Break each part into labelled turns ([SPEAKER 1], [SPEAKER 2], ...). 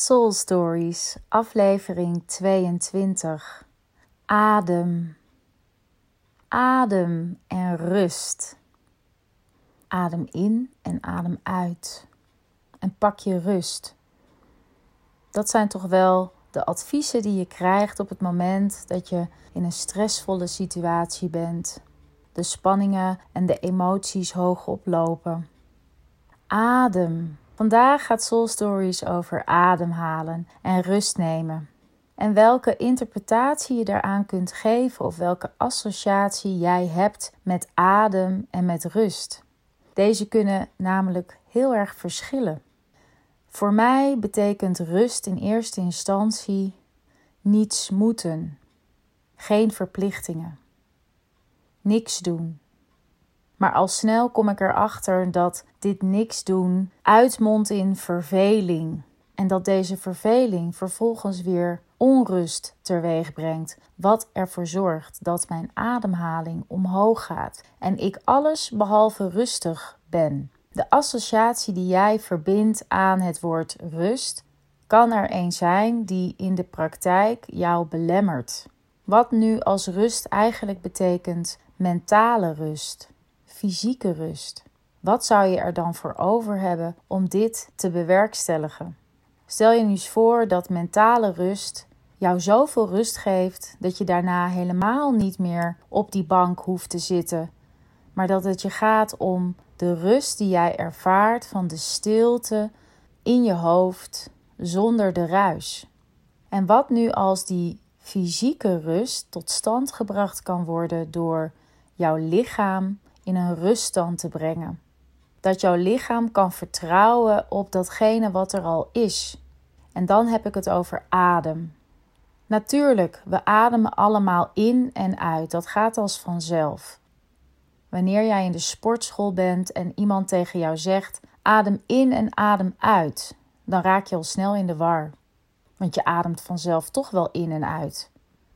[SPEAKER 1] Soul Stories, aflevering 22. Adem. Adem en rust. Adem in en adem uit. En pak je rust. Dat zijn toch wel de adviezen die je krijgt op het moment dat je in een stressvolle situatie bent. De spanningen en de emoties hoog oplopen. Adem. Vandaag gaat Soul Stories over ademhalen en rust nemen. En welke interpretatie je daaraan kunt geven of welke associatie jij hebt met adem en met rust. Deze kunnen namelijk heel erg verschillen. Voor mij betekent rust in eerste instantie niets moeten, geen verplichtingen, niks doen. Maar al snel kom ik erachter dat dit niks doen uitmondt in verveling. En dat deze verveling vervolgens weer onrust teweeg brengt, wat ervoor zorgt dat mijn ademhaling omhoog gaat en ik alles behalve rustig ben. De associatie die jij verbindt aan het woord rust kan er een zijn die in de praktijk jou belemmert. Wat nu als rust eigenlijk betekent mentale rust fysieke rust. Wat zou je er dan voor over hebben om dit te bewerkstelligen? Stel je nu eens voor dat mentale rust jou zoveel rust geeft dat je daarna helemaal niet meer op die bank hoeft te zitten, maar dat het je gaat om de rust die jij ervaart van de stilte in je hoofd zonder de ruis. En wat nu als die fysieke rust tot stand gebracht kan worden door jouw lichaam in een ruststand te brengen. Dat jouw lichaam kan vertrouwen op datgene wat er al is. En dan heb ik het over adem. Natuurlijk, we ademen allemaal in en uit. Dat gaat als vanzelf. Wanneer jij in de sportschool bent en iemand tegen jou zegt: adem in en adem uit, dan raak je al snel in de war. Want je ademt vanzelf toch wel in en uit.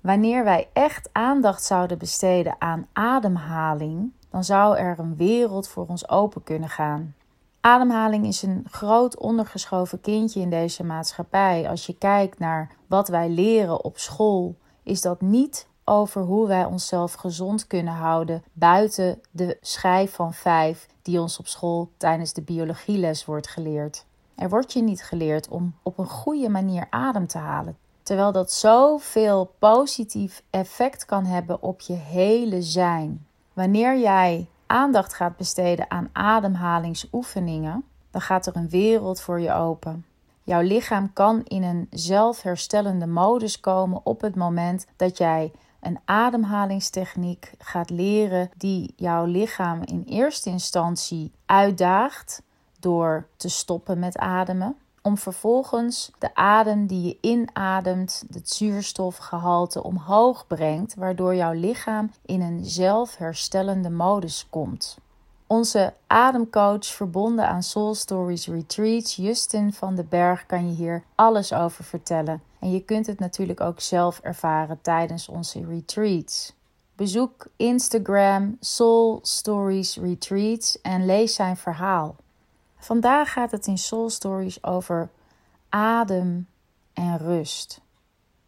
[SPEAKER 1] Wanneer wij echt aandacht zouden besteden aan ademhaling, dan zou er een wereld voor ons open kunnen gaan. Ademhaling is een groot ondergeschoven kindje in deze maatschappij. Als je kijkt naar wat wij leren op school, is dat niet over hoe wij onszelf gezond kunnen houden buiten de schijf van vijf die ons op school tijdens de biologieles wordt geleerd. Er wordt je niet geleerd om op een goede manier adem te halen. Terwijl dat zoveel positief effect kan hebben op je hele zijn. Wanneer jij aandacht gaat besteden aan ademhalingsoefeningen, dan gaat er een wereld voor je open. Jouw lichaam kan in een zelfherstellende modus komen op het moment dat jij een ademhalingstechniek gaat leren die jouw lichaam in eerste instantie uitdaagt door te stoppen met ademen om vervolgens de adem die je inademt, het zuurstofgehalte omhoog brengt, waardoor jouw lichaam in een zelfherstellende modus komt. Onze ademcoach verbonden aan Soul Stories Retreats, Justin van den Berg, kan je hier alles over vertellen. En je kunt het natuurlijk ook zelf ervaren tijdens onze retreats. Bezoek Instagram Soul Stories Retreats en lees zijn verhaal. Vandaag gaat het in Soul Stories over adem en rust.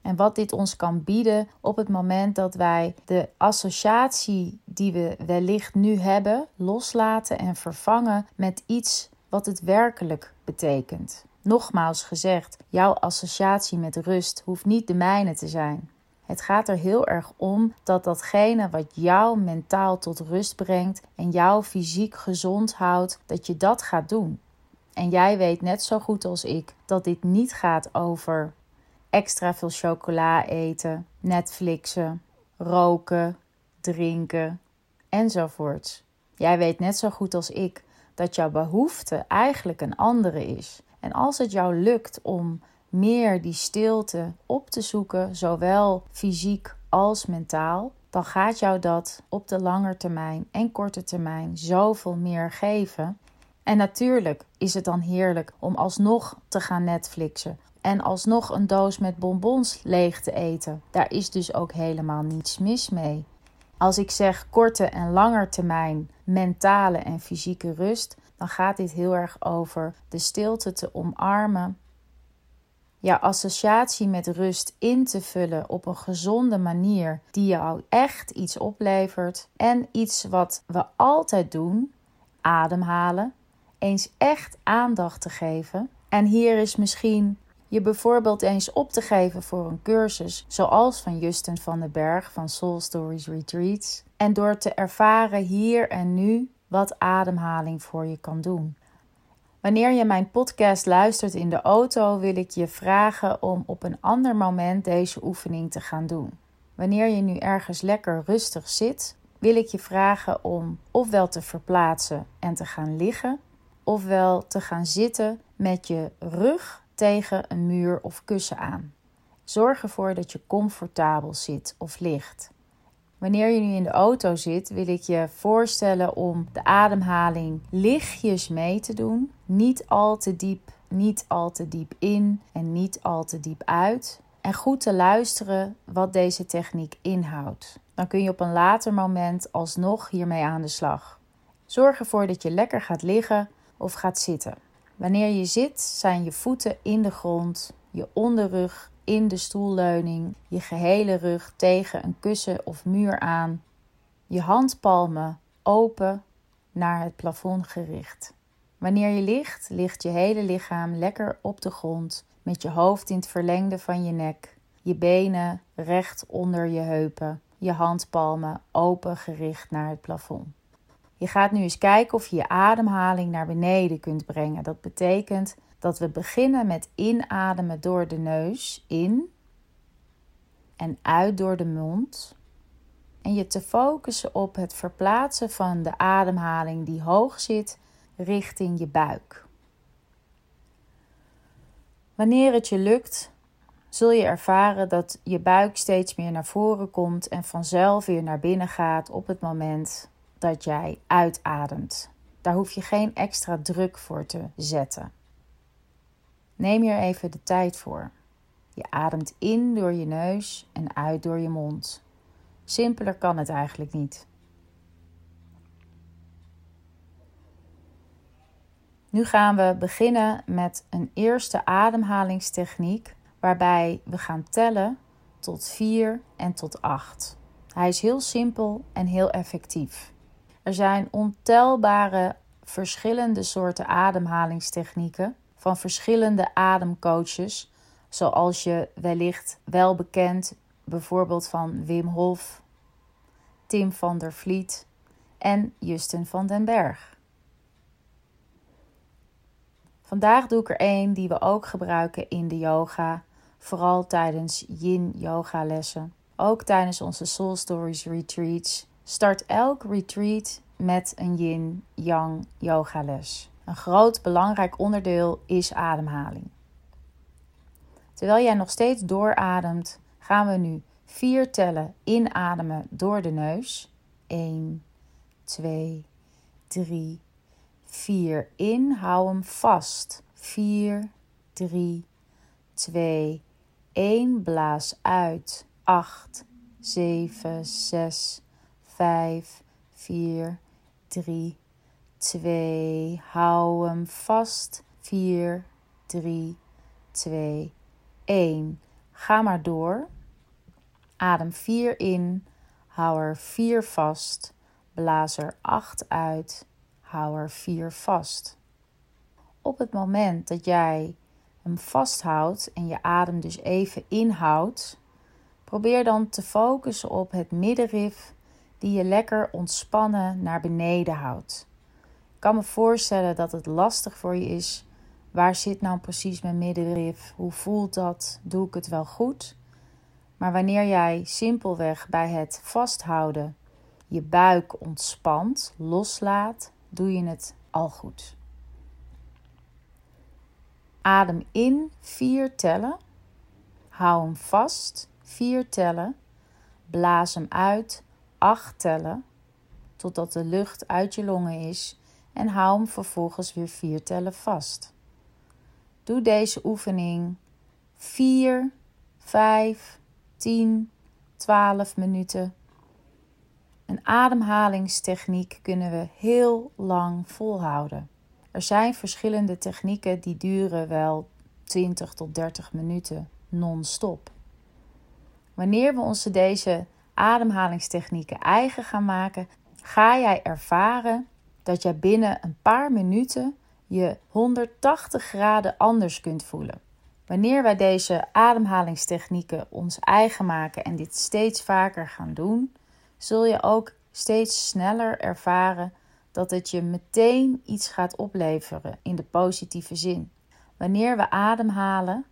[SPEAKER 1] En wat dit ons kan bieden op het moment dat wij de associatie die we wellicht nu hebben loslaten en vervangen met iets wat het werkelijk betekent. Nogmaals gezegd, jouw associatie met rust hoeft niet de mijne te zijn. Het gaat er heel erg om dat datgene wat jou mentaal tot rust brengt en jou fysiek gezond houdt, dat je dat gaat doen. En jij weet net zo goed als ik dat dit niet gaat over extra veel chocola eten, Netflixen, roken, drinken enzovoorts. Jij weet net zo goed als ik dat jouw behoefte eigenlijk een andere is. En als het jou lukt om meer die stilte op te zoeken, zowel fysiek als mentaal, dan gaat jou dat op de lange termijn en korte termijn zoveel meer geven. En natuurlijk is het dan heerlijk om alsnog te gaan Netflixen en alsnog een doos met bonbons leeg te eten. Daar is dus ook helemaal niets mis mee. Als ik zeg korte en lange termijn mentale en fysieke rust, dan gaat dit heel erg over de stilte te omarmen jouw associatie met rust in te vullen op een gezonde manier die jou echt iets oplevert en iets wat we altijd doen, ademhalen, eens echt aandacht te geven. En hier is misschien je bijvoorbeeld eens op te geven voor een cursus zoals van Justin van den Berg van Soul Stories Retreats en door te ervaren hier en nu wat ademhaling voor je kan doen. Wanneer je mijn podcast luistert in de auto, wil ik je vragen om op een ander moment deze oefening te gaan doen. Wanneer je nu ergens lekker rustig zit, wil ik je vragen om ofwel te verplaatsen en te gaan liggen, ofwel te gaan zitten met je rug tegen een muur of kussen aan. Zorg ervoor dat je comfortabel zit of ligt. Wanneer je nu in de auto zit, wil ik je voorstellen om de ademhaling lichtjes mee te doen. Niet al te diep, niet al te diep in en niet al te diep uit. En goed te luisteren wat deze techniek inhoudt. Dan kun je op een later moment alsnog hiermee aan de slag. Zorg ervoor dat je lekker gaat liggen of gaat zitten. Wanneer je zit, zijn je voeten in de grond, je onderrug in de stoelleuning, je gehele rug tegen een kussen of muur aan, je handpalmen open naar het plafond gericht. Wanneer je ligt, ligt je hele lichaam lekker op de grond met je hoofd in het verlengde van je nek, je benen recht onder je heupen, je handpalmen open gericht naar het plafond. Je gaat nu eens kijken of je je ademhaling naar beneden kunt brengen. Dat betekent dat we beginnen met inademen door de neus in en uit door de mond. En je te focussen op het verplaatsen van de ademhaling die hoog zit richting je buik. Wanneer het je lukt, zul je ervaren dat je buik steeds meer naar voren komt en vanzelf weer naar binnen gaat op het moment dat jij uitademt. Daar hoef je geen extra druk voor te zetten. Neem hier even de tijd voor. Je ademt in door je neus en uit door je mond. Simpeler kan het eigenlijk niet. Nu gaan we beginnen met een eerste ademhalingstechniek waarbij we gaan tellen tot 4 en tot 8. Hij is heel simpel en heel effectief. Er zijn ontelbare verschillende soorten ademhalingstechnieken van verschillende ademcoaches, zoals je wellicht wel bekend, bijvoorbeeld van Wim Hof, Tim van der Vliet en Justin van den Berg. Vandaag doe ik er één die we ook gebruiken in de yoga, vooral tijdens yin yoga lessen. Ook tijdens onze Soul Stories retreats. Start elk retreat met een yin-yang yogales. Een groot belangrijk onderdeel is ademhaling. Terwijl jij nog steeds doorademt, gaan we nu vier tellen inademen door de neus. 1, 2, 3, 4. In, hou hem vast. 4, 3, 2, 1. Blaas uit. 8, 7, 6, 5, 4, 3, 2. Hou hem vast. 4, 3, 2, 1. Ga maar door. Adem 4 in. Hou er 4 vast. Blaas er 8 uit. Hou er 4 vast. Op het moment dat jij hem vasthoudt en je adem dus even inhoudt, probeer dan te focussen op het middenrif die je lekker ontspannen naar beneden houdt. Ik kan me voorstellen dat het lastig voor je is. Waar zit nou precies mijn middenrif? Hoe voelt dat? Doe ik het wel goed? Maar wanneer jij simpelweg bij het vasthouden je buik ontspant, loslaat, doe je het al goed. Adem in, vier tellen. Hou hem vast, vier tellen. Blaas hem uit, acht tellen totdat de lucht uit je longen is en hou hem vervolgens weer vier tellen vast. Doe deze oefening 4, 5, 10, 12 minuten. Een ademhalingstechniek kunnen we heel lang volhouden. Er zijn verschillende technieken die duren wel 20 tot 30 minuten non-stop. Wanneer we ons deze ademhalingstechnieken eigen gaan maken, ga jij ervaren dat jij binnen een paar minuten je 180 graden anders kunt voelen. Wanneer wij deze ademhalingstechnieken ons eigen maken en dit steeds vaker gaan doen, zul je ook steeds sneller ervaren dat het je meteen iets gaat opleveren in de positieve zin. Wanneer we ademhalen,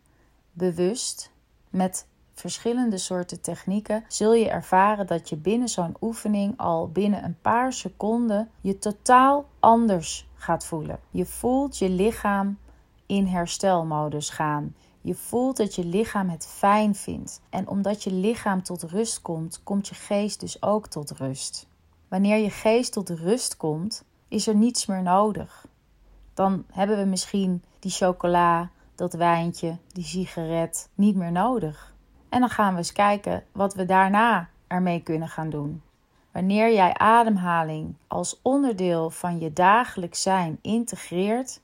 [SPEAKER 1] bewust, met verschillende soorten technieken, zul je ervaren dat je binnen zo'n oefening al binnen een paar seconden je totaal anders gaat voelen. Je voelt je lichaam in herstelmodus gaan. Je voelt dat je lichaam het fijn vindt. En omdat je lichaam tot rust komt, komt je geest dus ook tot rust. Wanneer je geest tot rust komt, is er niets meer nodig. Dan hebben we misschien die chocola, dat wijntje, die sigaret niet meer nodig. En dan gaan we eens kijken wat we daarna ermee kunnen gaan doen. Wanneer jij ademhaling als onderdeel van je dagelijks zijn integreert,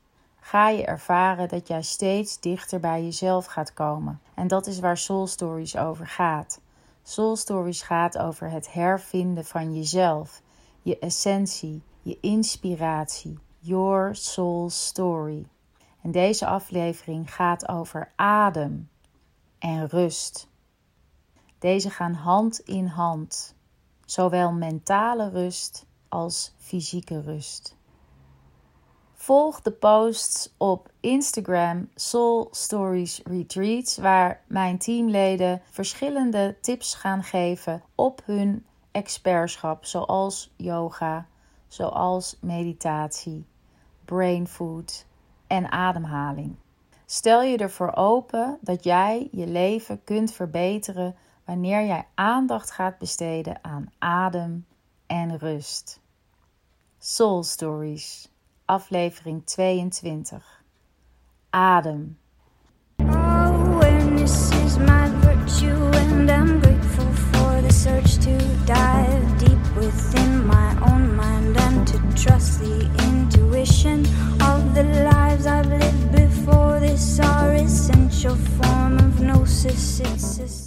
[SPEAKER 1] ga je ervaren dat jij steeds dichter bij jezelf gaat komen. En dat is waar Soul Stories over gaat. Soul Stories gaat over het hervinden van jezelf, je essentie, je inspiratie, your soul story. En deze aflevering gaat over adem en rust. Deze gaan hand in hand, zowel mentale rust als fysieke rust. Volg de posts op Instagram Soul Stories Retreats, waar mijn teamleden verschillende tips gaan geven op hun expertschap, zoals yoga, zoals meditatie, brain food en ademhaling. Stel je ervoor open dat jij je leven kunt verbeteren wanneer jij aandacht gaat besteden aan adem en rust. Soul Stories, aflevering 22. Adem. Oh,
[SPEAKER 2] is my virtue, and I'm grateful for the search to dive deep within my own mind and to trust the intuition the lives I've lived before. This essential form of gnosis. It's